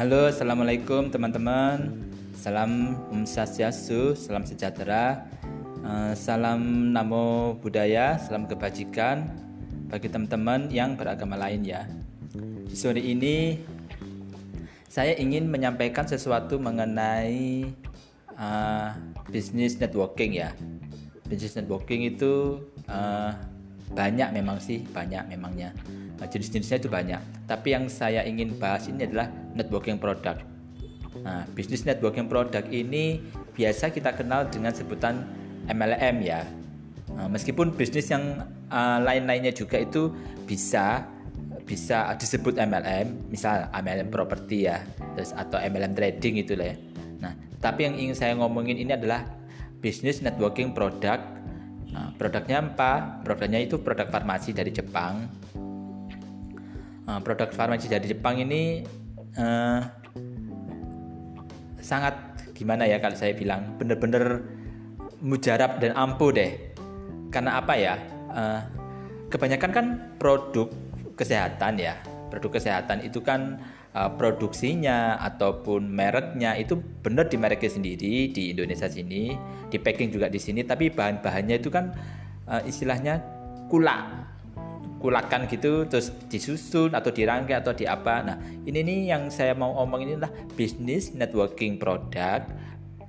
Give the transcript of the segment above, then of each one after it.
Halo, assalamualaikum teman-teman. Salam Om Swastiastu, salam sejahtera, eh, salam namo budaya, salam kebajikan bagi teman-teman yang beragama lain ya. Di sore ini saya ingin menyampaikan sesuatu mengenai uh, bisnis networking ya. Bisnis networking itu uh, banyak memang sih, banyak memangnya. Nah, jenis-jenisnya itu banyak. Tapi yang saya ingin bahas ini adalah networking product. Nah, bisnis networking product ini biasa kita kenal dengan sebutan MLM ya. Nah, meskipun bisnis yang uh, lain-lainnya juga itu bisa bisa disebut MLM, misal MLM properti ya, terus atau MLM trading itu lah ya. Nah, tapi yang ingin saya ngomongin ini adalah bisnis networking product. Nah, produknya apa? Produknya itu produk farmasi dari Jepang. Nah, produk farmasi dari Jepang ini uh, sangat gimana ya kalau saya bilang bener-bener mujarab dan ampuh deh. Karena apa ya? Uh, kebanyakan kan produk kesehatan ya produk kesehatan itu kan uh, produksinya ataupun mereknya itu benar di mereknya sendiri di Indonesia sini di packing juga di sini tapi bahan-bahannya itu kan uh, istilahnya kulak kulakan gitu terus disusun atau dirangkai atau di apa. Nah ini nih yang saya mau omong ini adalah bisnis networking produk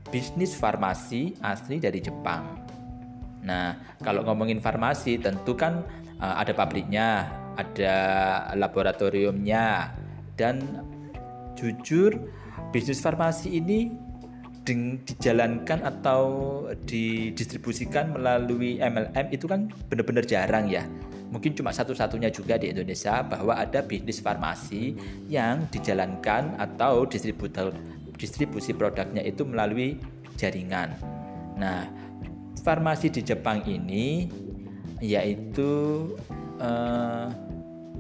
bisnis farmasi asli dari Jepang. Nah kalau ngomongin farmasi tentu kan uh, ada pabriknya ada laboratoriumnya dan jujur bisnis farmasi ini dijalankan atau didistribusikan melalui MLM itu kan benar-benar jarang ya mungkin cuma satu-satunya juga di Indonesia bahwa ada bisnis farmasi yang dijalankan atau distributor distribusi produknya itu melalui jaringan. Nah, farmasi di Jepang ini yaitu uh,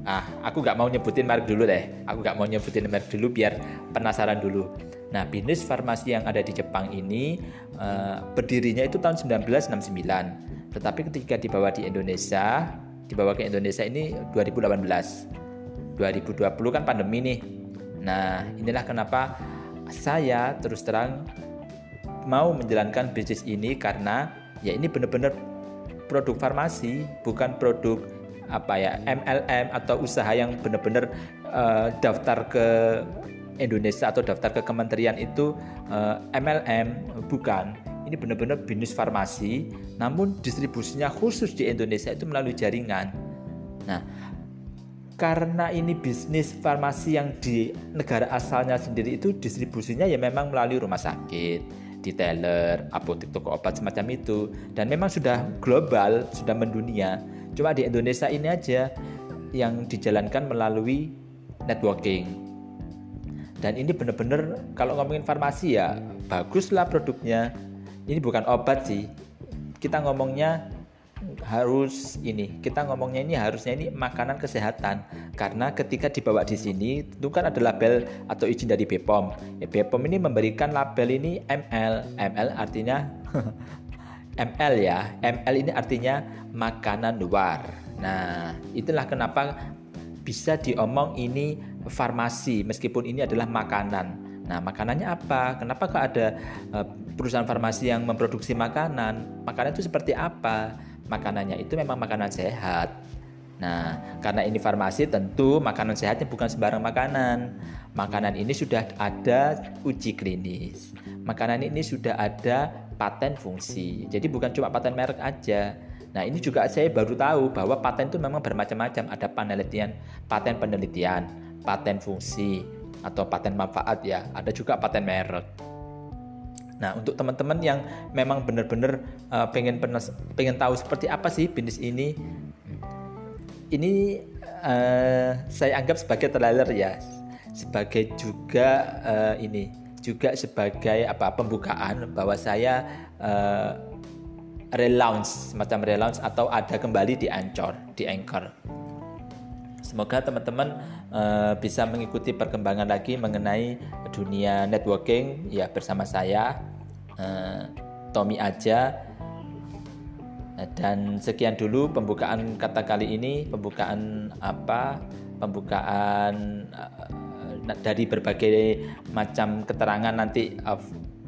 ah aku nggak mau nyebutin merek dulu deh. Aku nggak mau nyebutin merek dulu biar penasaran dulu. Nah bisnis farmasi yang ada di Jepang ini uh, berdirinya itu tahun 1969 tetapi ketika dibawa di Indonesia dibawa ke Indonesia ini 2018 2020 kan pandemi nih. Nah inilah kenapa saya terus terang mau menjalankan bisnis ini karena ya ini benar-benar produk farmasi bukan produk apa ya MLM atau usaha yang benar-benar uh, daftar ke Indonesia atau daftar ke kementerian itu uh, eh, MLM bukan. Ini benar-benar bisnis farmasi namun distribusinya khusus di Indonesia itu melalui jaringan. Nah karena ini bisnis farmasi yang di negara asalnya sendiri itu distribusinya ya memang melalui rumah sakit detailer, apotek toko obat semacam itu. Dan memang sudah global, sudah mendunia. Cuma di Indonesia ini aja yang dijalankan melalui networking. Dan ini benar-benar kalau ngomongin farmasi ya baguslah produknya. Ini bukan obat sih. Kita ngomongnya harus ini kita ngomongnya ini harusnya ini makanan kesehatan karena ketika dibawa di sini itu kan ada label atau izin dari BPOM ya, BPOM ini memberikan label ini ML ML artinya ML ya ML ini artinya makanan luar nah itulah kenapa bisa diomong ini farmasi meskipun ini adalah makanan Nah, makanannya apa? Kenapa kok ada uh, perusahaan farmasi yang memproduksi makanan? Makanan itu seperti apa? makanannya itu memang makanan sehat. Nah, karena ini farmasi tentu makanan sehatnya bukan sembarang makanan. Makanan ini sudah ada uji klinis. Makanan ini sudah ada paten fungsi. Jadi bukan cuma paten merek aja. Nah, ini juga saya baru tahu bahwa paten itu memang bermacam-macam. Ada penelitian, paten penelitian, paten fungsi atau paten manfaat ya. Ada juga paten merek. Nah, untuk teman-teman yang memang benar-benar uh, pengen pengen tahu seperti apa sih bisnis ini, ini uh, saya anggap sebagai trailer ya, sebagai juga uh, ini juga sebagai apa pembukaan bahwa saya uh, relaunch semacam relaunch atau ada kembali di Anchor di Anchor. Semoga teman-teman uh, bisa mengikuti perkembangan lagi mengenai dunia networking. Ya bersama saya uh, Tommy aja. Dan sekian dulu pembukaan kata kali ini. Pembukaan apa? Pembukaan uh, dari berbagai macam keterangan nanti uh,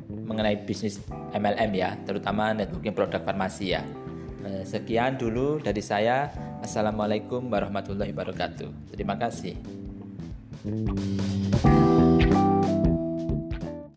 mengenai bisnis MLM ya, terutama networking produk farmasi ya. Uh, sekian dulu dari saya. Assalamualaikum warahmatullahi wabarakatuh. Terima kasih.